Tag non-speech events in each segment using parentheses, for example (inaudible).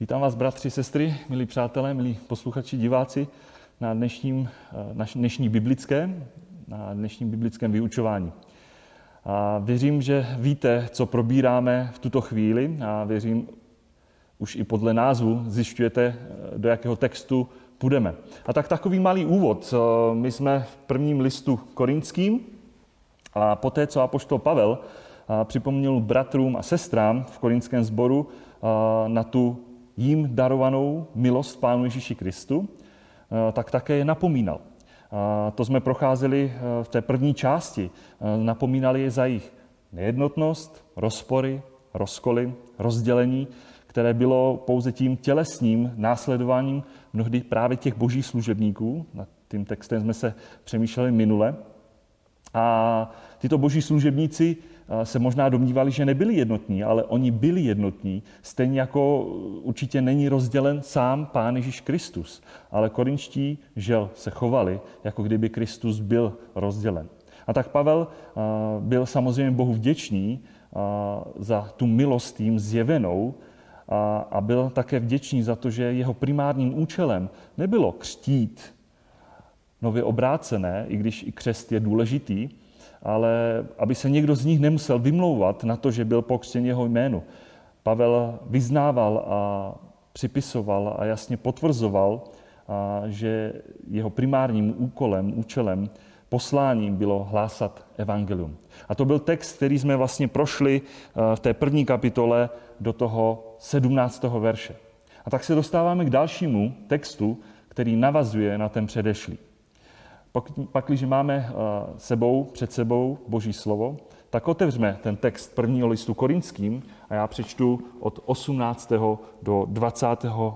Vítám vás, bratři, sestry, milí přátelé, milí posluchači, diváci, na dnešním, na dnešní biblické, na dnešním biblickém vyučování. A věřím, že víte, co probíráme v tuto chvíli a věřím, už i podle názvu zjišťujete, do jakého textu půjdeme. A tak takový malý úvod. My jsme v prvním listu korinským a poté, co apoštol Pavel připomněl bratrům a sestrám v korinském sboru na tu jim darovanou milost Pánu Ježíši Kristu, tak také je napomínal. To jsme procházeli v té první části. Napomínali je za jejich nejednotnost, rozpory, rozkoly, rozdělení, které bylo pouze tím tělesným následováním mnohdy právě těch božích služebníků. Nad tím textem jsme se přemýšleli minule. A tyto boží služebníci se možná domnívali, že nebyli jednotní, ale oni byli jednotní, stejně jako určitě není rozdělen sám Pán Ježíš Kristus. Ale korinští žel se chovali, jako kdyby Kristus byl rozdělen. A tak Pavel byl samozřejmě Bohu vděčný za tu milost jim zjevenou a byl také vděčný za to, že jeho primárním účelem nebylo křtít nově obrácené, i když i křest je důležitý, ale aby se někdo z nich nemusel vymlouvat na to, že byl pokřtěn jeho jménu. Pavel vyznával a připisoval a jasně potvrzoval, že jeho primárním úkolem, účelem, posláním bylo hlásat evangelium. A to byl text, který jsme vlastně prošli v té první kapitole do toho 17. verše. A tak se dostáváme k dalšímu textu, který navazuje na ten předešlý. Pak, když máme eh, sebou, před sebou Boží slovo, tak otevřme ten text prvního listu korinským a já přečtu od 18. do 20.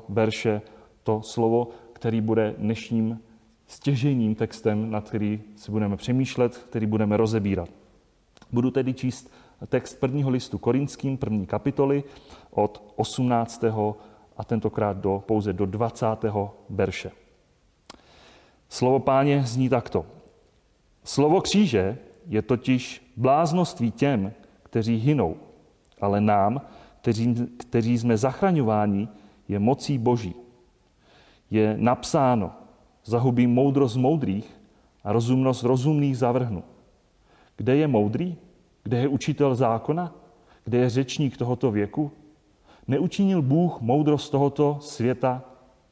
verše to slovo, který bude dnešním stěžejním textem, nad který si budeme přemýšlet, který budeme rozebírat. Budu tedy číst text prvního listu korinským, první kapitoly, od 18. a tentokrát do, pouze do 20. verše. Slovo páně zní takto. Slovo kříže je totiž bláznoství těm, kteří hynou, ale nám, kteří, kteří jsme zachraňováni, je mocí Boží. Je napsáno, zahubím moudrost moudrých a rozumnost rozumných zavrhnu. Kde je moudrý? Kde je učitel zákona? Kde je řečník tohoto věku? Neučinil Bůh moudrost tohoto světa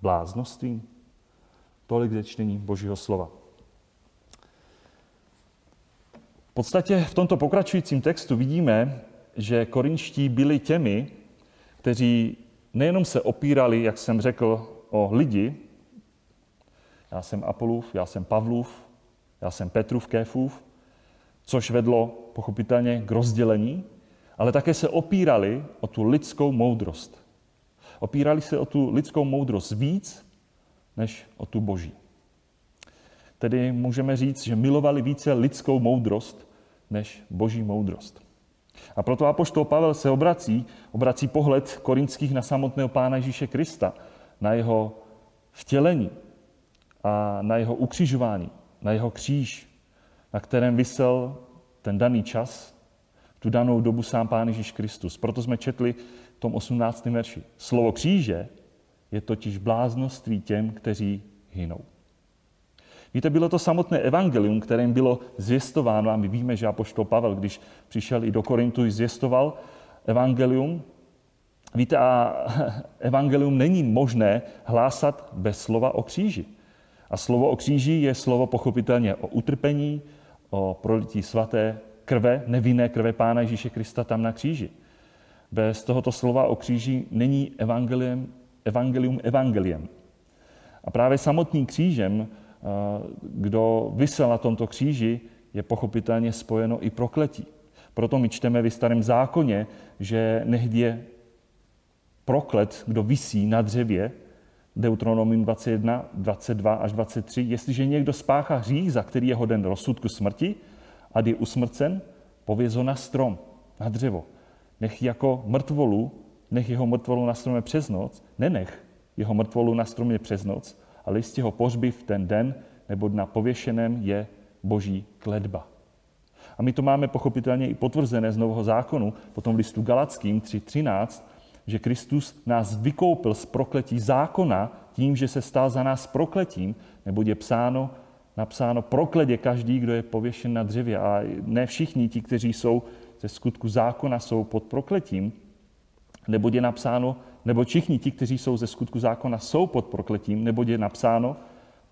bláznostvím? Tolik ze čtení Božího slova. V podstatě v tomto pokračujícím textu vidíme, že korinští byli těmi, kteří nejenom se opírali, jak jsem řekl, o lidi, já jsem Apolův, já jsem Pavlův, já jsem Petrův, Kéfův, což vedlo pochopitelně k rozdělení, ale také se opírali o tu lidskou moudrost. Opírali se o tu lidskou moudrost víc, než o tu boží. Tedy můžeme říct, že milovali více lidskou moudrost, než boží moudrost. A proto apoštol Pavel se obrací, obrací pohled korinských na samotného Pána Ježíše Krista, na jeho vtělení a na jeho ukřižování, na jeho kříž, na kterém vysel ten daný čas, tu danou dobu sám Pán Ježíš Kristus. Proto jsme četli v tom 18. verši. Slovo kříže je totiž bláznoství těm, kteří hynou. Víte, bylo to samotné evangelium, kterým bylo zvěstováno, a my víme, že apoštol Pavel, když přišel i do Korintu, zvěstoval evangelium. Víte, a (laughs) evangelium není možné hlásat bez slova o kříži. A slovo o kříži je slovo pochopitelně o utrpení, o prolití svaté krve, nevinné krve Pána Ježíše Krista tam na kříži. Bez tohoto slova o kříži není evangelium evangelium evangeliem. A právě samotným křížem, eh, kdo vysel na tomto kříži, je pochopitelně spojeno i prokletí. Proto my čteme v starém zákoně, že nehdy je proklet, kdo visí na dřevě, Deuteronomium 21, 22 až 23, jestliže někdo spáchá hřích, za který je hoden rozsudku smrti a je usmrcen, pověz ho na strom, na dřevo. Nech jako mrtvolu nech jeho mrtvolu na stromě přes noc, nenech jeho mrtvolu na stromě přes noc, ale jistě ho pohřby v ten den, nebo na pověšeném je boží kledba. A my to máme pochopitelně i potvrzené z Nového zákonu, potom listu Galackým 3.13, že Kristus nás vykoupil z prokletí zákona tím, že se stal za nás prokletím, nebo je psáno, napsáno prokledě každý, kdo je pověšen na dřevě. A ne všichni ti, kteří jsou ze skutku zákona, jsou pod prokletím, nebo je napsáno, nebo všichni ti, kteří jsou ze skutku zákona, jsou pod prokletím, nebo je napsáno,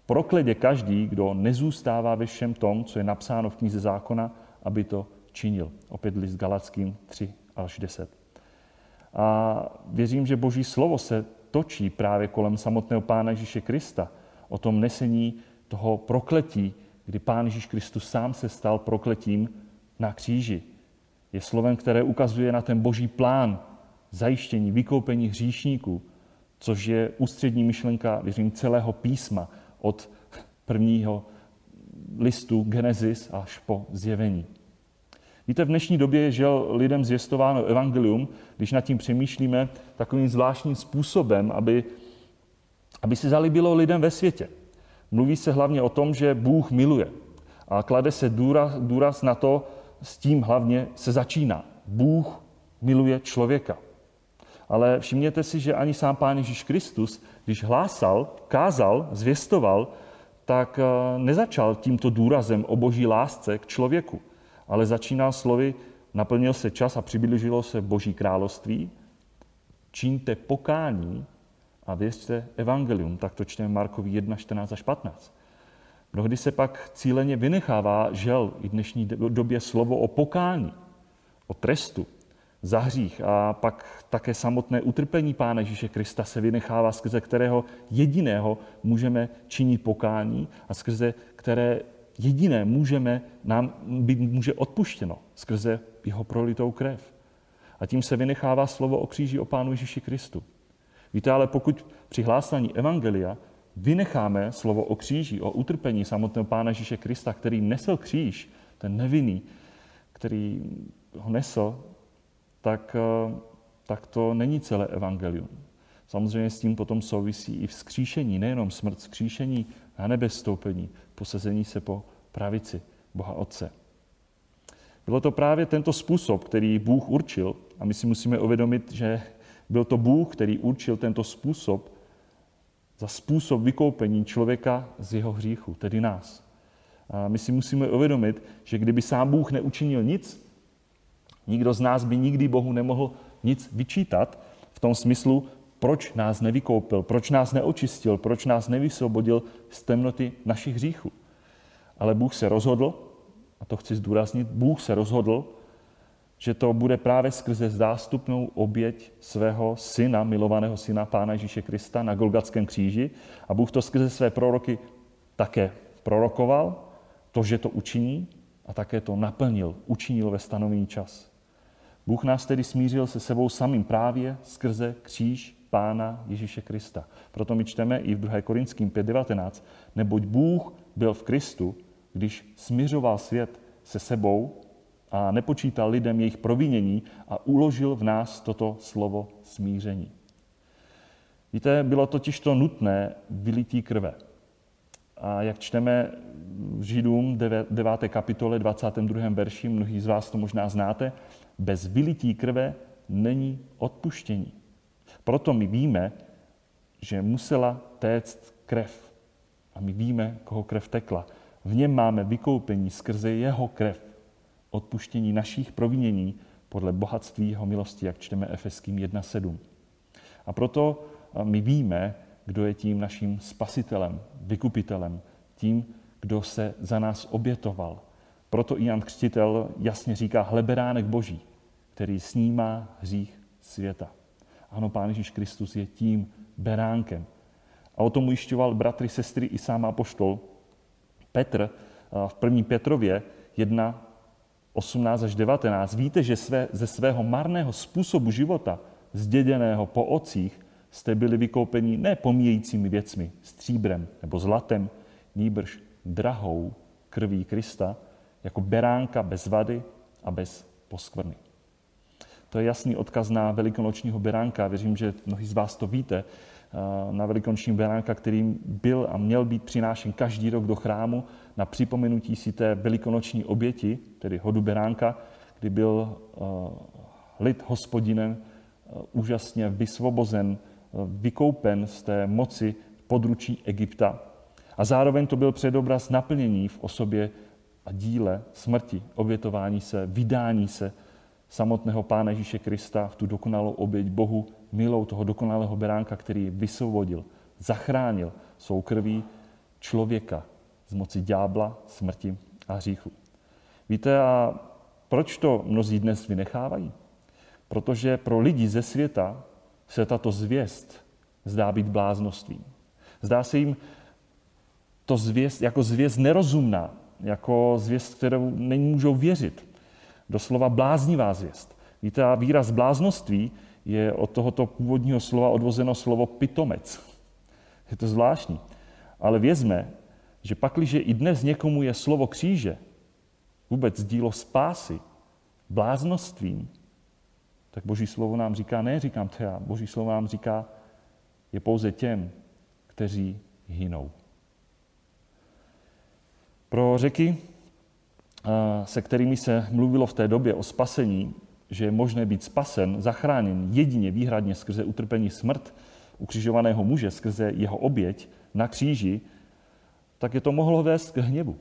prokledě každý, kdo nezůstává ve všem tom, co je napsáno v knize zákona, aby to činil. Opět list Galackým 3 až 10. A věřím, že Boží slovo se točí právě kolem samotného Pána Ježíše Krista, o tom nesení toho prokletí, kdy Pán Ježíš Kristus sám se stal prokletím na kříži. Je slovem, které ukazuje na ten boží plán zajištění, vykoupení hříšníků, což je ústřední myšlenka, věřím, celého písma od prvního listu Genesis až po zjevení. Víte, v dnešní době je žel lidem zvěstováno evangelium, když nad tím přemýšlíme takovým zvláštním způsobem, aby, aby se zalíbilo lidem ve světě. Mluví se hlavně o tom, že Bůh miluje. A klade se důraz, důraz na to, s tím hlavně se začíná. Bůh miluje člověka. Ale všimněte si, že ani sám Pán Ježíš Kristus, když hlásal, kázal, zvěstoval, tak eh, nezačal tímto důrazem o boží lásce k člověku, ale začínal slovy, naplnil se čas a přiblížilo se boží království, čiňte pokání a věřte evangelium. Tak to čteme Markovi 1, 14 až 15. Mnohdy se pak cíleně vynechává, žel, i dnešní době slovo o pokání, o trestu za hřích a pak také samotné utrpení Pána Ježíše Krista se vynechává, skrze kterého jediného můžeme činit pokání a skrze které jediné můžeme, nám být může odpuštěno, skrze jeho prolitou krev. A tím se vynechává slovo o kříži o Pánu Ježíši Kristu. Víte, ale pokud při hlásání Evangelia vynecháme slovo o kříži, o utrpení samotného Pána Ježíše Krista, který nesl kříž, ten nevinný, který ho nesl, tak, eh, tak to není celé evangelium. Samozřejmě s tím potom souvisí i vzkříšení, nejenom smrt, vzkříšení na nebestoupení, posazení se po pravici Boha Otce. Bylo to právě tento způsob, který Bůh určil, a my si musíme uvědomit, že byl to Bůh, který určil tento způsob za způsob vykoupení člověka z jeho hříchu, tedy nás. A my si musíme uvědomit, že kdyby sám Bůh neučinil nic, nikdo z nás by nikdy Bohu nemohl nic vyčítat v tom smyslu, proč nás nevykoupil, proč nás neočistil, proč nás nevysvobodil z temnoty našich hříchů. Ale Bůh se rozhodl, a to chci zdůraznit, Bůh se rozhodl, že to bude právě skrze zástupnou oběť svého syna, milovaného syna Pána Ježíše Krista na Golgatském kříži. A Bůh to skrze své proroky také prorokoval, to, že to učiní a také to naplnil, učinil ve stanovený čas. Bůh nás tedy smířil se sebou samým právě skrze kříž Pána Ježíše Krista. Proto my čteme i v 2. Korinským 5.19, neboť Bůh byl v Kristu, když směřoval svět se sebou a nepočítal lidem jejich provinění a uložil v nás toto slovo smíření. Víte, bylo totiž to nutné vylití krve. A jak čteme v Židům 9. kapitole 22. verši, mnohí z vás to možná znáte, bez vylití krve není odpuštění. Proto my víme, že musela téct krev. A my víme, koho krev tekla. V něm máme vykoupení skrze jeho krev odpuštění našich provinění podle bohatství jeho milosti, jak čteme Efeským 1.7. A proto my víme, kdo je tím naším spasitelem, vykupitelem, tím, kdo se za nás obětoval. Proto i Jan Křtitel jasně říká hleberánek Boží, který snímá hřích světa. Ano, Pán Ježíš Kristus je tím beránkem. A o tom ujišťoval bratry, sestry i sám apoštol Petr v první Petrově 1, 18 až 19, víte, že své, ze svého marného způsobu života, zděděného po ocích, jste byli vykoupeni ne pomíjejícími věcmi, stříbrem nebo zlatem, nýbrž drahou krví Krista, jako beránka bez vady a bez poskvrny. To je jasný odkaz na velikonočního beránka. Věřím, že mnohí z vás to víte. Eh, na velikonoční beránka, který byl a měl být přinášen každý rok do chrámu na připomenutí si té velikonoční oběti, tedy hodu beránka, kdy byl eh, lid hospodinem úžasně vysvobozen, vykoupen z té moci područí Egypta. A zároveň to byl předobraz naplnění v osobě a díle smrti, obětování se, vydání se samotného Pána Ježíše Krista v tu dokonalou oběť Bohu, milou toho dokonalého beránka, který vysvobodil, zachránil svou krví člověka z moci ďábla, smrti a hříchu. Víte, a proč to mnozí dnes vynechávají? Protože pro lidi ze světa se tato zvěst zdá být bláznostvím. Zdá se jim to zvěst, jako zvěst nerozumná, jako zvěst, kterou nemůžou věřit. Doslova bláznivá zvěst. Víte, a výraz bláznoství je od tohoto původního slova odvozeno slovo pitomec. Je to zvláštní. Ale vězme, že pakliže i dnes někomu je slovo kříže, vůbec dílo spásy, bláznostvím, tak Boží slovo nám říká, ne říkám to já, Boží slovo nám říká, je pouze těm, kteří hynou. Pro řeky, se kterými se mluvilo v té době o spasení, že je možné být spasen, zachráněn jedině výhradně skrze utrpení smrt ukřižovaného muže, skrze jeho oběť na kříži, tak je to mohlo vést k hněvu.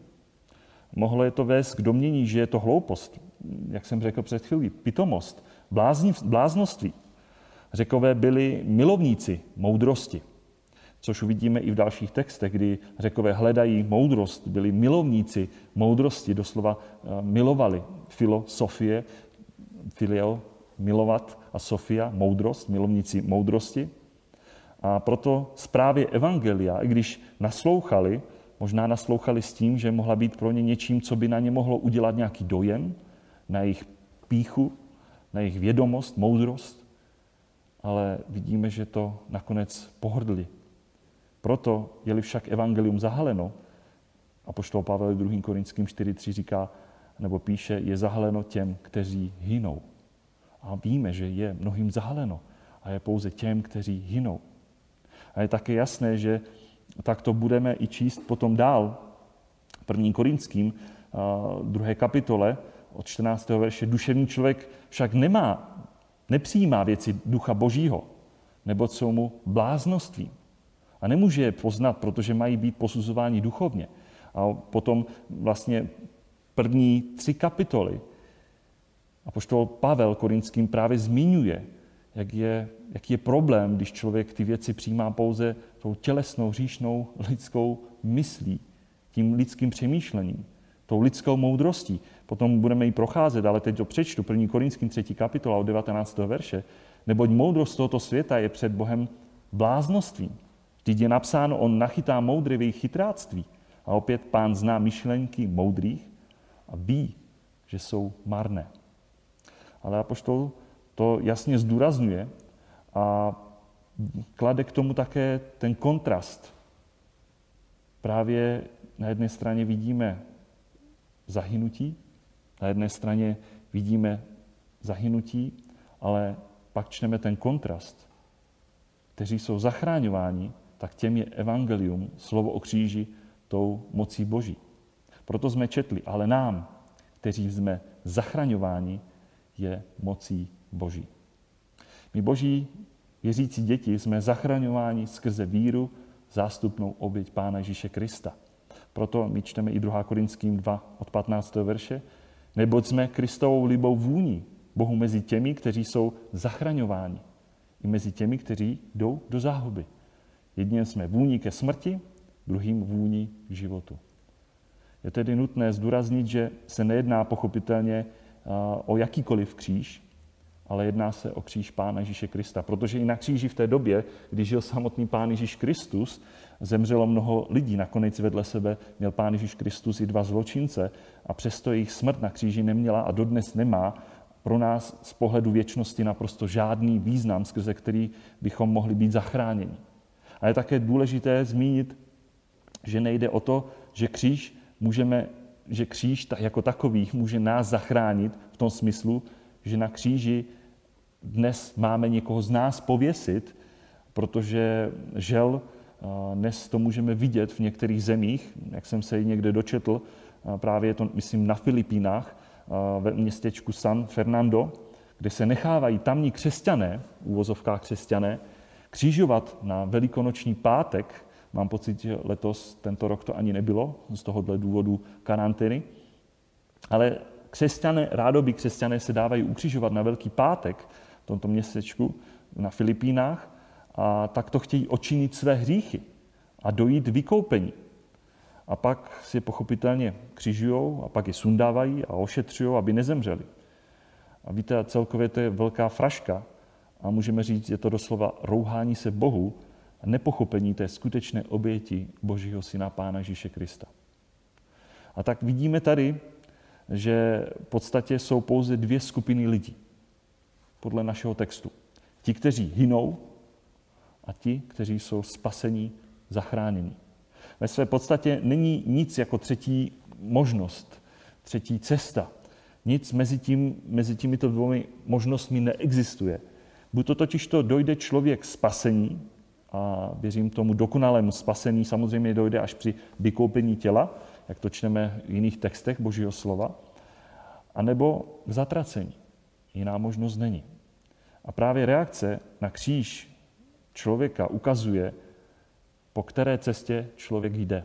Mohlo je to vést k domění, že je to hloupost, jak jsem řekl před chvílí, pitomost, bláznoství. Řekové byli milovníci moudrosti, což uvidíme i v dalších textech, kdy řekové hledají moudrost, byli milovníci moudrosti, doslova eh, milovali filosofie, filio, milovat a Sofia, moudrost, milovníci moudrosti. A proto zprávě Evangelia, i když naslouchali, možná naslouchali s tím, že mohla být pro ně něčím, co by na ně mohlo udělat nějaký dojem, na jejich píchu, na jejich vědomost, moudrost, ale vidíme, že to nakonec pohrdli. Proto, je-li však evangelium zahaleno, a poštol Pavel 2. Korinským 4.3 říká, nebo píše, je zahaleno těm, kteří hynou. A víme, že je mnohým zahaleno a je pouze těm, kteří hynou. A je také jasné, že tak to budeme i číst potom dál. První Korinským, druhé kapitole, od 14. verše. Duševní člověk však nemá, nepřijímá věci ducha božího, nebo jsou mu bláznostvím. A nemůže je poznat, protože mají být posuzováni duchovně. A potom vlastně první tři kapitoly a poštol Pavel Korinským právě zmiňuje, jak je, jaký je problém, když člověk ty věci přijímá pouze tou tělesnou, hříšnou lidskou myslí, tím lidským přemýšlením, tou lidskou moudrostí. Potom budeme ji procházet, ale teď to přečtu, 1. Korinským 3. kapitola od 19. verše. Neboť moudrost tohoto světa je před Bohem bláznostvím. Vždyť je napsáno, on nachytá moudry v jejich chytráctví. A opět pán zná myšlenky moudrých a ví, že jsou marné. Ale apoštol to jasně zdůrazňuje a klade k tomu také ten kontrast. Právě na jedné straně vidíme zahynutí, na jedné straně vidíme zahynutí, ale pak čteme ten kontrast. Kteří jsou zachráňováni, tak těm je evangelium, slovo o kříži, tou mocí Boží. Proto jsme četli, ale nám, kteří jsme zachraňováni, je mocí Boží. My Boží věřící děti jsme zachraňováni skrze víru zástupnou oběť Pána Ježíše Krista. Proto my čteme i 2. Korinským 2 od 15. verše. Neboť jsme Kristovou libou vůní Bohu mezi těmi, kteří jsou zachraňováni, i mezi těmi, kteří jdou do záhuby. Jedním jsme vůní ke smrti, druhým vůní k životu. Je tedy nutné zdůraznit, že se nejedná pochopitelně o jakýkoliv kříž, ale jedná se o kříž Pána Ježíše Krista. Protože i na kříži v té době, kdy žil samotný Pán Ježíš Kristus, zemřelo mnoho lidí. Nakonec vedle sebe měl Pán Ježíš Kristus i dva zločince a přesto jejich smrt na kříži neměla a dodnes nemá pro nás z pohledu věčnosti naprosto žádný význam, skrze který bychom mohli být zachráněni. A je také důležité zmínit, že nejde o to, že kříž můžeme, že kříž jako takový může nás zachránit v tom smyslu, že na kříži dnes máme někoho z nás pověsit, protože žel dnes to můžeme vidět v některých zemích, jak jsem se někde dočetl, právě je to, myslím, na Filipínách, ve městečku San Fernando, kde se nechávají tamní křesťané, úvozovká křesťané, křížovat na velikonoční pátek. Mám pocit, že letos, tento rok to ani nebylo z tohohle důvodu karantény. Ale křesťané, rádoby křesťané se dávají ukřižovat na Velký pátek tomto městečku na Filipínách a tak to chtějí očinit své hříchy a dojít vykoupení. A pak si je pochopitelně křižují a pak je sundávají a ošetřují, aby nezemřeli. A víte, celkově to je velká fraška a můžeme říct, je to doslova rouhání se Bohu a nepochopení té skutečné oběti Božího Syna Pána Ježíše Krista. A tak vidíme tady, že v podstatě jsou pouze dvě skupiny lidí podle našeho textu. Ti, kteří hynou a ti, kteří jsou spasení, zachráněni. Ve své podstatě není nic jako třetí možnost, třetí cesta. Nic mezi, tím, mezi těmito dvoumi možnostmi neexistuje. Buď to totiž to dojde člověk spasení, a věřím tomu dokonalému spasení samozřejmě dojde až při vykoupení těla, jak to čteme v jiných textech Božího slova, anebo k zatracení. Jiná možnost není. A právě reakce na kříž člověka ukazuje, po které cestě člověk jde.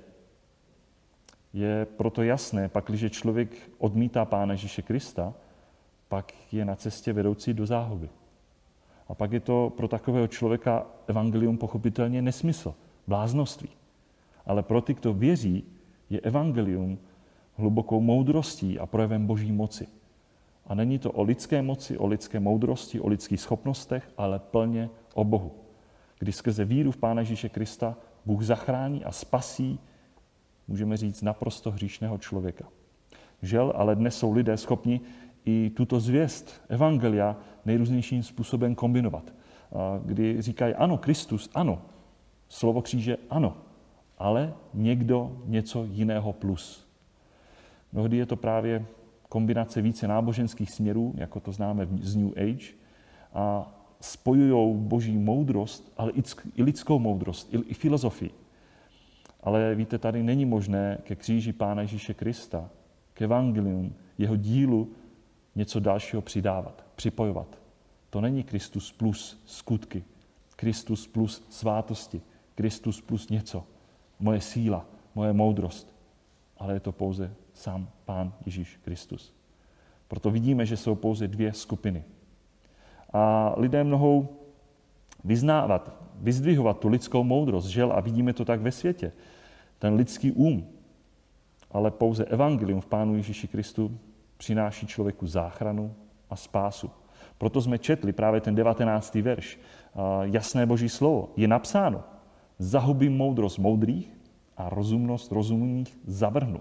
Je proto jasné, pak, když člověk odmítá Pána Ježíše Krista, pak je na cestě vedoucí do záhuby. A pak je to pro takového člověka evangelium pochopitelně nesmysl, bláznoství. Ale pro ty, kdo věří, je evangelium hlubokou moudrostí a projevem boží moci. A není to o lidské moci, o lidské moudrosti, o lidských schopnostech, ale plně o Bohu. Kdy skrze víru v Pána Ježíše Krista Bůh zachrání a spasí, můžeme říct, naprosto hříšného člověka. Žel, ale dnes jsou lidé schopni i tuto zvěst Evangelia nejrůznějším způsobem kombinovat. Kdy říkají, ano, Kristus, ano, slovo kříže, ano, ale někdo něco jiného plus. Mnohdy je to právě kombinace více náboženských směrů, jako to známe z New Age, a spojují boží moudrost, ale i lidskou moudrost, i filozofii. Ale víte, tady není možné ke kříži Pána Ježíše Krista, k evangelium, jeho dílu něco dalšího přidávat, připojovat. To není Kristus plus skutky, Kristus plus svátosti, Kristus plus něco, moje síla, moje moudrost, ale je to pouze sám Pán Ježíš Kristus. Proto vidíme, že jsou pouze dvě skupiny. A lidé mohou vyznávat, vyzdvihovat tu lidskou moudrost, žel, a vidíme to tak ve světě. Ten lidský um, ale pouze evangelium v Pánu Ježíši Kristu přináší člověku záchranu a spásu. Proto jsme četli právě ten 19. verš. Jasné boží slovo. Je napsáno, zahubím moudrost moudrých a rozumnost rozumných zavrhnu.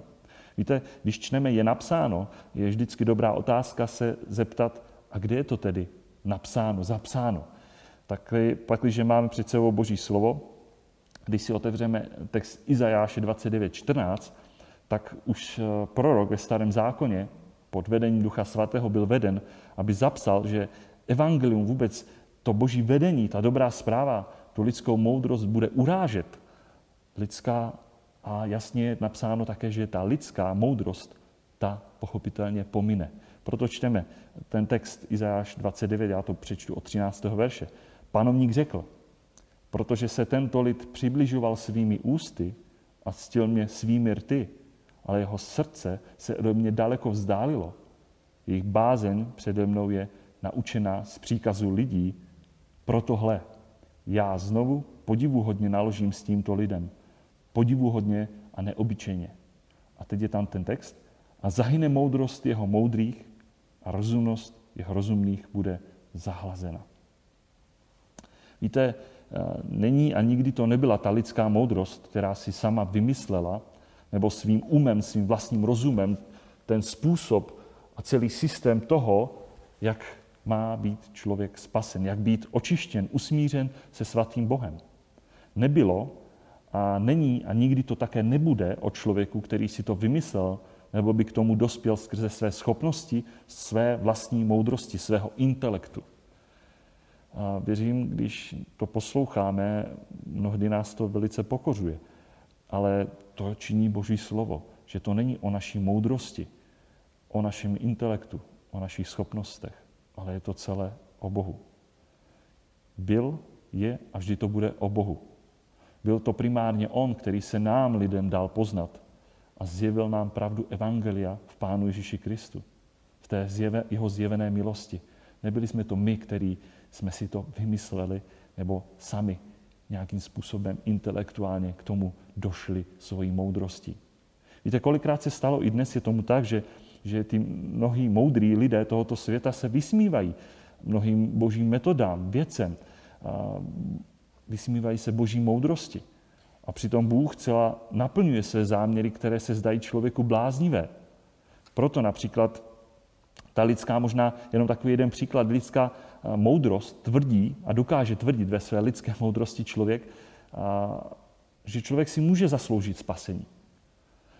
Víte, když čteme je napsáno, je vždycky dobrá otázka se zeptat, a kde je to tedy napsáno, zapsáno. Tak pak, když máme před sebou Boží slovo, když si otevřeme text Izajáše 29.14, tak už eh, prorok ve starém zákoně pod vedením Ducha Svatého byl veden, aby zapsal, že evangelium vůbec, to boží vedení, ta dobrá zpráva, tu lidskou moudrost bude urážet. Lidská a jasně je napsáno také, že ta lidská moudrost, ta pochopitelně pomine. Proto čteme ten text Izajáš 29, já to přečtu od 13. verše. Panovník řekl, protože se tento lid přibližoval svými ústy a ctil mě svými rty, ale jeho srdce se ode mě daleko vzdálilo. Jejich bázeň přede mnou je naučená z příkazu lidí, protohle já znovu podivuhodně naložím s tímto lidem. Podivuhodně a neobyčejně. A teď je tam ten text. A zahyne moudrost jeho moudrých a rozumnost jeho rozumných bude zahlazena. Víte, eh, není a nikdy to nebyla ta lidská moudrost, která si sama vymyslela, nebo svým umem, svým vlastním rozumem, ten způsob a celý systém toho, jak má být člověk spasen, jak být očištěn, usmířen se svatým Bohem. Nebylo a není a nikdy to také nebude o člověku, který si to vymyslel, nebo by k tomu dospěl skrze své schopnosti, své vlastní moudrosti, svého intelektu. A věřím, když to posloucháme, mnohdy nás to velice pokořuje. Ale to činí Boží slovo, že to není o naší moudrosti, o našem intelektu, o našich schopnostech, ale je to celé o Bohu. Byl, je a vždy to bude o Bohu. Byl to primárně On, který se nám lidem dal poznat a zjevil nám pravdu Evangelia v Pánu Ježíši Kristu. V té zjeve, jeho zjevené milosti. Nebyli jsme to my, který jsme si to vymysleli nebo sami nějakým způsobem intelektuálně k tomu došli svojí moudrostí. Víte, kolikrát se stalo i dnes je tomu tak, že, že ty mnohí moudrý lidé tohoto světa se vysmívají mnohým božím metodám, věcem, vysmívají se boží moudrosti. A přitom Bůh celá naplňuje své záměry, které se zdají člověku bláznivé. Proto například ta lidská, možná jenom takový jeden příklad, lidská moudrost tvrdí a dokáže tvrdit ve své lidské moudrosti člověk, že člověk si může zasloužit spasení.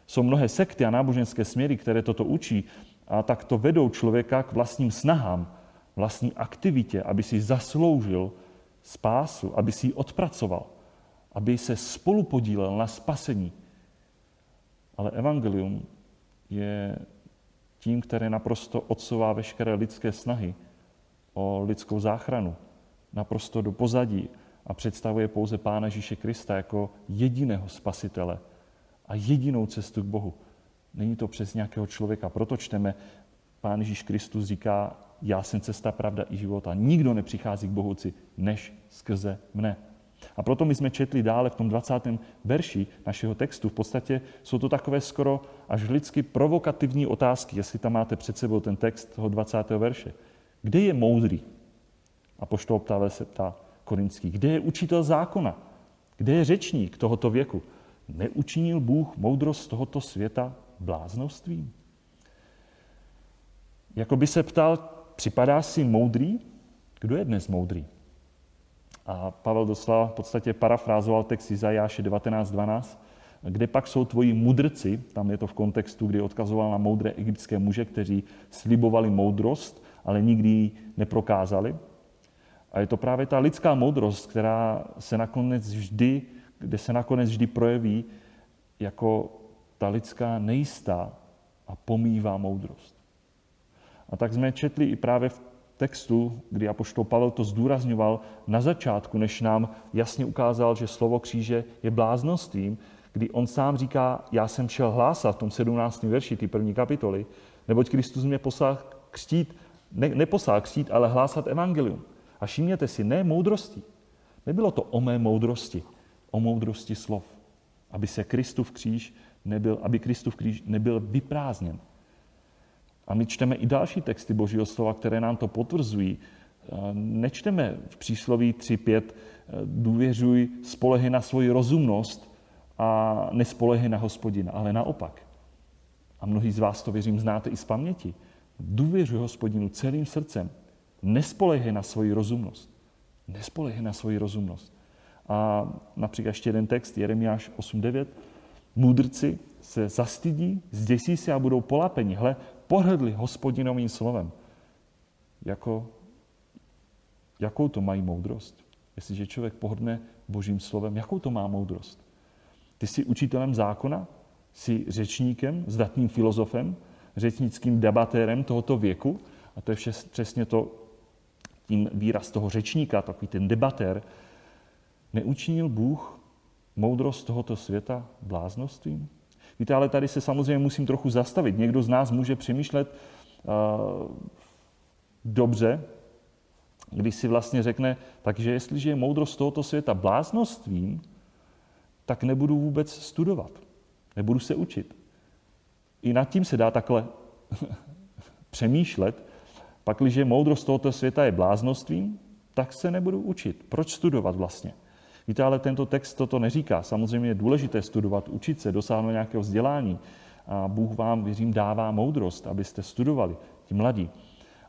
Jsou mnohé sekty a náboženské směry, které toto učí a tak to vedou člověka k vlastním snahám, vlastní aktivitě, aby si zasloužil spásu, aby si ji odpracoval, aby se spolu podílel na spasení. Ale evangelium je tím, které naprosto odsouvá veškeré lidské snahy o lidskou záchranu, naprosto do pozadí a představuje pouze Pána Ježíše Krista jako jediného spasitele a jedinou cestu k Bohu. Není to přes nějakého člověka. Proto čteme, Pán Ježíš Kristus říká, já jsem cesta, pravda i života. Nikdo nepřichází k Bohuci, než skrze mne. A proto my jsme četli dále v tom 20. verši našeho textu. V podstatě jsou to takové skoro až lidsky provokativní otázky, jestli tam máte před sebou ten text toho 20. verše. Kde je moudrý? A poštol ptále se ptá Korinský. Kde je učitel zákona? Kde je řečník tohoto věku? Neučinil Bůh moudrost tohoto světa bláznovstvím? Jako by se ptal, připadá si moudrý? Kdo je dnes moudrý? A Pavel doslova v podstatě parafrázoval text Izajáše 19.12, kde pak jsou tvoji mudrci, tam je to v kontextu, kdy odkazoval na moudré egyptské muže, kteří slibovali moudrost, ale nikdy ji neprokázali. A je to právě ta lidská moudrost, která se nakonec vždy, kde se nakonec vždy projeví jako ta lidská nejistá a pomývá moudrost. A tak jsme četli i právě v textu, kdy apoštol Pavel to zdůrazňoval na začátku, než nám jasně ukázal, že slovo kříže je bláznostvím, kdy on sám říká, já jsem šel hlásat v tom 17. verši, ty první kapitoly, neboť Kristus mě poslal křtít, ne, neposlal křtít, ale hlásat evangelium. A všimněte si, ne moudrosti. Nebylo to o mé moudrosti, o moudrosti slov. Aby se Kristův kříž nebyl, aby Kristův kříž nebyl vyprázdněn. A my čteme i další texty Božího slova, které nám to potvrzují. Nečteme v přísloví 3.5 důvěřuj, spolehy na svoji rozumnost a nespolehy na hospodina, ale naopak. A mnohí z vás to věřím znáte i z paměti. Důvěřuj hospodinu celým srdcem. Nespolehej na svoji rozumnost. Nespolehej na svoji rozumnost. A například ještě jeden text, Jeremiáš 8.9. Můdrci se zastydí, zděsí se a budou polapeni. Hle, pohrdli hospodinovým slovem. Jako, jakou to mají moudrost? Jestliže člověk pohrdne božím slovem, jakou to má moudrost? Ty jsi učitelem zákona? Jsi řečníkem, zdatným filozofem, řečnickým debatérem tohoto věku? A to je vše, přesně to, tím výraz toho řečníka, takový ten debatér. Neučinil Bůh moudrost tohoto světa bláznostvím? Víte, ale tady se samozřejmě musím trochu zastavit. Někdo z nás může přemýšlet uh, dobře, když si vlastně řekne, takže jestliže je moudrost tohoto světa bláznostvím, tak nebudu vůbec studovat, nebudu se učit. I nad tím se dá takhle (laughs) přemýšlet. Pak, když moudrost tohoto světa je bláznostvím, tak se nebudu učit. Proč studovat vlastně? Víte, ale tento text toto neříká. Samozřejmě je důležité studovat, učit se, dosáhnout nějakého vzdělání. A Bůh vám, věřím, dává moudrost, abyste studovali, ti mladí.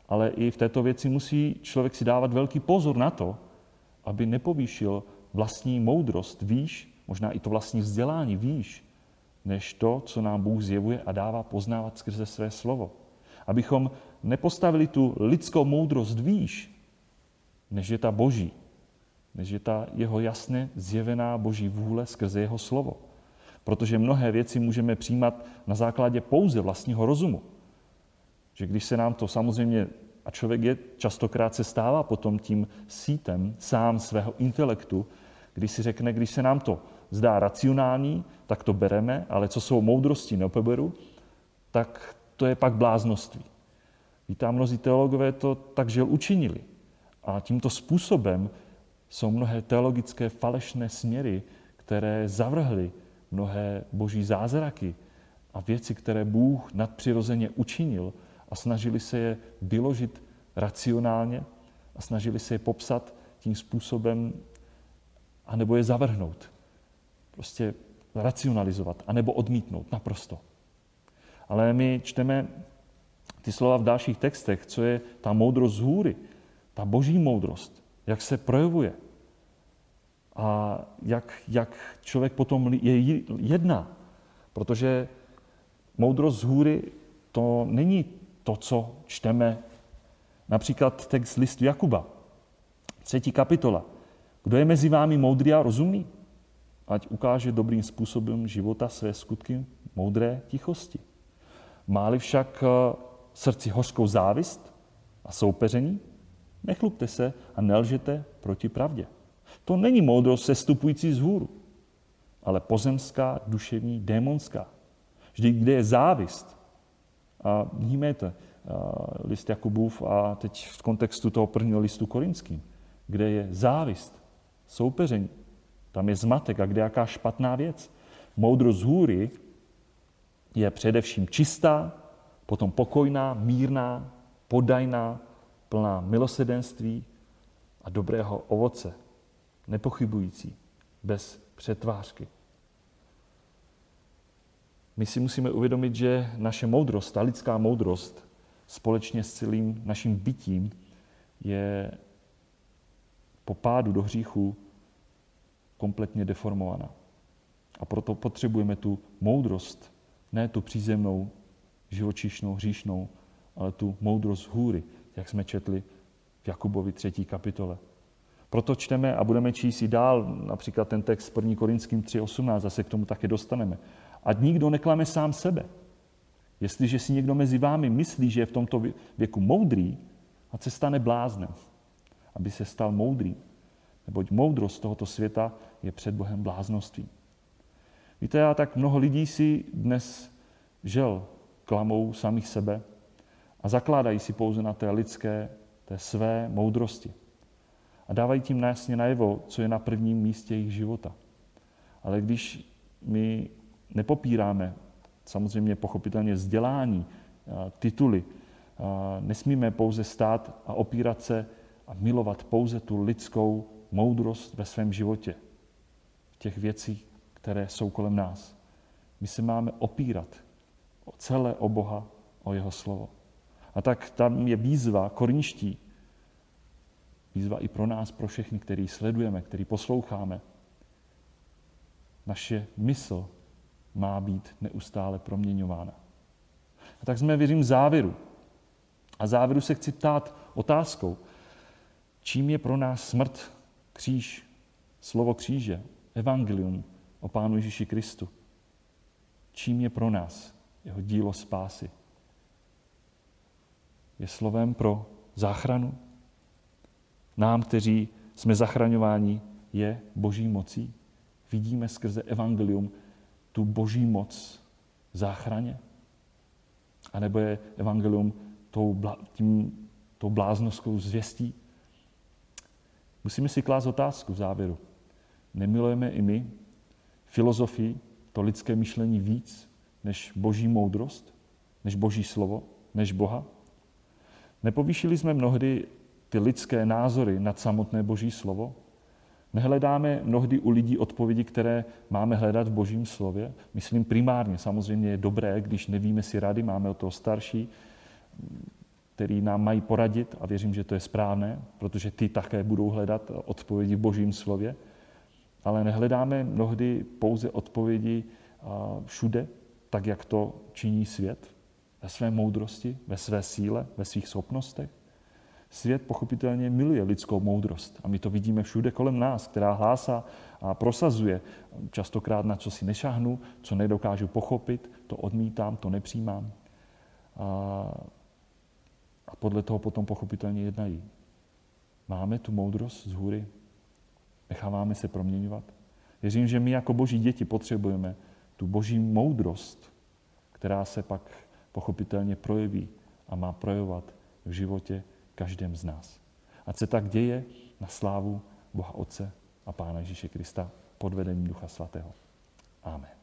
Ale i v této věci musí člověk si dávat velký pozor na to, aby nepovýšil vlastní moudrost výš, možná i to vlastní vzdělání výš, než to, co nám Bůh zjevuje a dává poznávat skrze své slovo. Abychom nepostavili tu lidskou moudrost výš, než je ta boží než je ta jeho jasně zjevená boží vůle skrze jeho slovo. Protože mnohé věci můžeme přijímat na základě pouze vlastního rozumu. Že když se nám to samozřejmě A člověk je častokrát se stává potom tím sítem sám svého intelektu, když si řekne, když se nám to zdá racionální, tak to bereme, ale co jsou moudrosti neopeberu, tak to je pak bláznoství. Víte, mnozí teologové to tak žil učinili. A tímto způsobem jsou mnohé teologické falešné směry, které zavrhly mnohé boží zázraky a věci, které Bůh nadpřirozeně učinil a snažili se je vyložit racionálně a snažili se je popsat tím způsobem, anebo je zavrhnout. Prostě racionalizovat, anebo odmítnout naprosto. Ale my čteme ty slova v dalších textech, co je ta moudrost z hůry, ta boží moudrost, jak se projevuje a jak, jak člověk potom je jedna. Protože moudrost z hůry to není to, co čteme. Například text listu Jakuba, třetí kapitola. Kdo je mezi vámi moudrý a rozumný? Ať ukáže dobrým způsobem života své skutky moudré tichosti. Máli však eh, srdci hořkou závist a soupeření, nechlupte se a nelžete proti pravdě. To není moudrost sestupující z hůru, ale pozemská, duševní, démonská. Vždyť kde je závist, a vnímejte, list Jakubův a teď v kontextu toho prvního listu korinským, kde je závist, soupeření, tam je zmatek a kde je jaká špatná věc. Moudrost z hůry je především čistá, potom pokojná, mírná, podajná, plná milosedenství a dobrého ovoce, nepochybující, bez přetvářky. My si musíme uvědomit, že naše moudrost, ta lidská moudrost, společně s celým naším bytím, je po pádu do hříchu kompletně deformovaná. A proto potřebujeme tu moudrost, ne tu přízemnou, živočišnou, hříšnou, ale tu moudrost hůry, jak jsme četli v Jakubovi 3. kapitole. Proto čteme a budeme číst i dál, například ten text 1. Korinským 3.18, zase k tomu také dostaneme. Ať nikdo neklame sám sebe. Jestliže si někdo mezi vámi myslí, že je v tomto věku moudrý, a se stane bláznem, aby se stal moudrý. Neboť moudrost tohoto světa je před Bohem bláznostvím. Víte, já tak mnoho lidí si dnes žel klamou samých sebe a zakládají si pouze na té lidské, té své moudrosti. A dávají tím jasně najevo, co je na prvním místě jejich života. Ale když my nepopíráme samozřejmě pochopitelně vzdělání, tituly, nesmíme pouze stát a opírat se a milovat pouze tu lidskou moudrost ve svém životě, v těch věcích, které jsou kolem nás. My se máme opírat o celé o Boha, o jeho slovo. A tak tam je výzva korniští, výzva i pro nás, pro všechny, který sledujeme, který posloucháme. Naše mysl má být neustále proměňována. A tak jsme, věřím, závěru. A závěru se chci ptát otázkou, čím je pro nás smrt, kříž, slovo kříže, evangelium o Pánu Ježíši Kristu. Čím je pro nás jeho dílo spásy? Je slovem pro záchranu? Nám, kteří jsme zachraňováni, je boží mocí? Vidíme skrze evangelium tu boží moc záchraně? A nebo je evangelium tou, tím, tou bláznovskou zvěstí? Musíme si klást otázku v závěru. Nemilujeme i my filozofii, to lidské myšlení víc než boží moudrost, než boží slovo, než Boha? Nepovýšili jsme mnohdy ty lidské názory nad samotné boží slovo? Nehledáme mnohdy u lidí odpovědi, které máme hledat v božím slově? Myslím primárně, samozřejmě je dobré, když nevíme si rady, máme o toho starší, který nám mají poradit a věřím, že to je správné, protože ty také budou hledat odpovědi v božím slově. Ale nehledáme mnohdy pouze odpovědi všude, tak jak to činí svět, ve své moudrosti, ve své síle, ve svých schopnostech. Svět pochopitelně miluje lidskou moudrost a my to vidíme všude kolem nás, která hlásá a prosazuje. Častokrát na co si nešahnu, co nedokážu pochopit, to odmítám, to nepřijímám. A A podle toho potom pochopitelně jednají. Máme tu moudrost z hůry? Necháváme se proměňovat? Věřím, že my jako boží děti potřebujeme tu boží moudrost, která se pak pochopitelně projeví a má projevovat v životě každém z nás. Ať se tak děje na slávu Boha Otce a Pána Ježíše Krista pod vedením Ducha Svatého. Amen.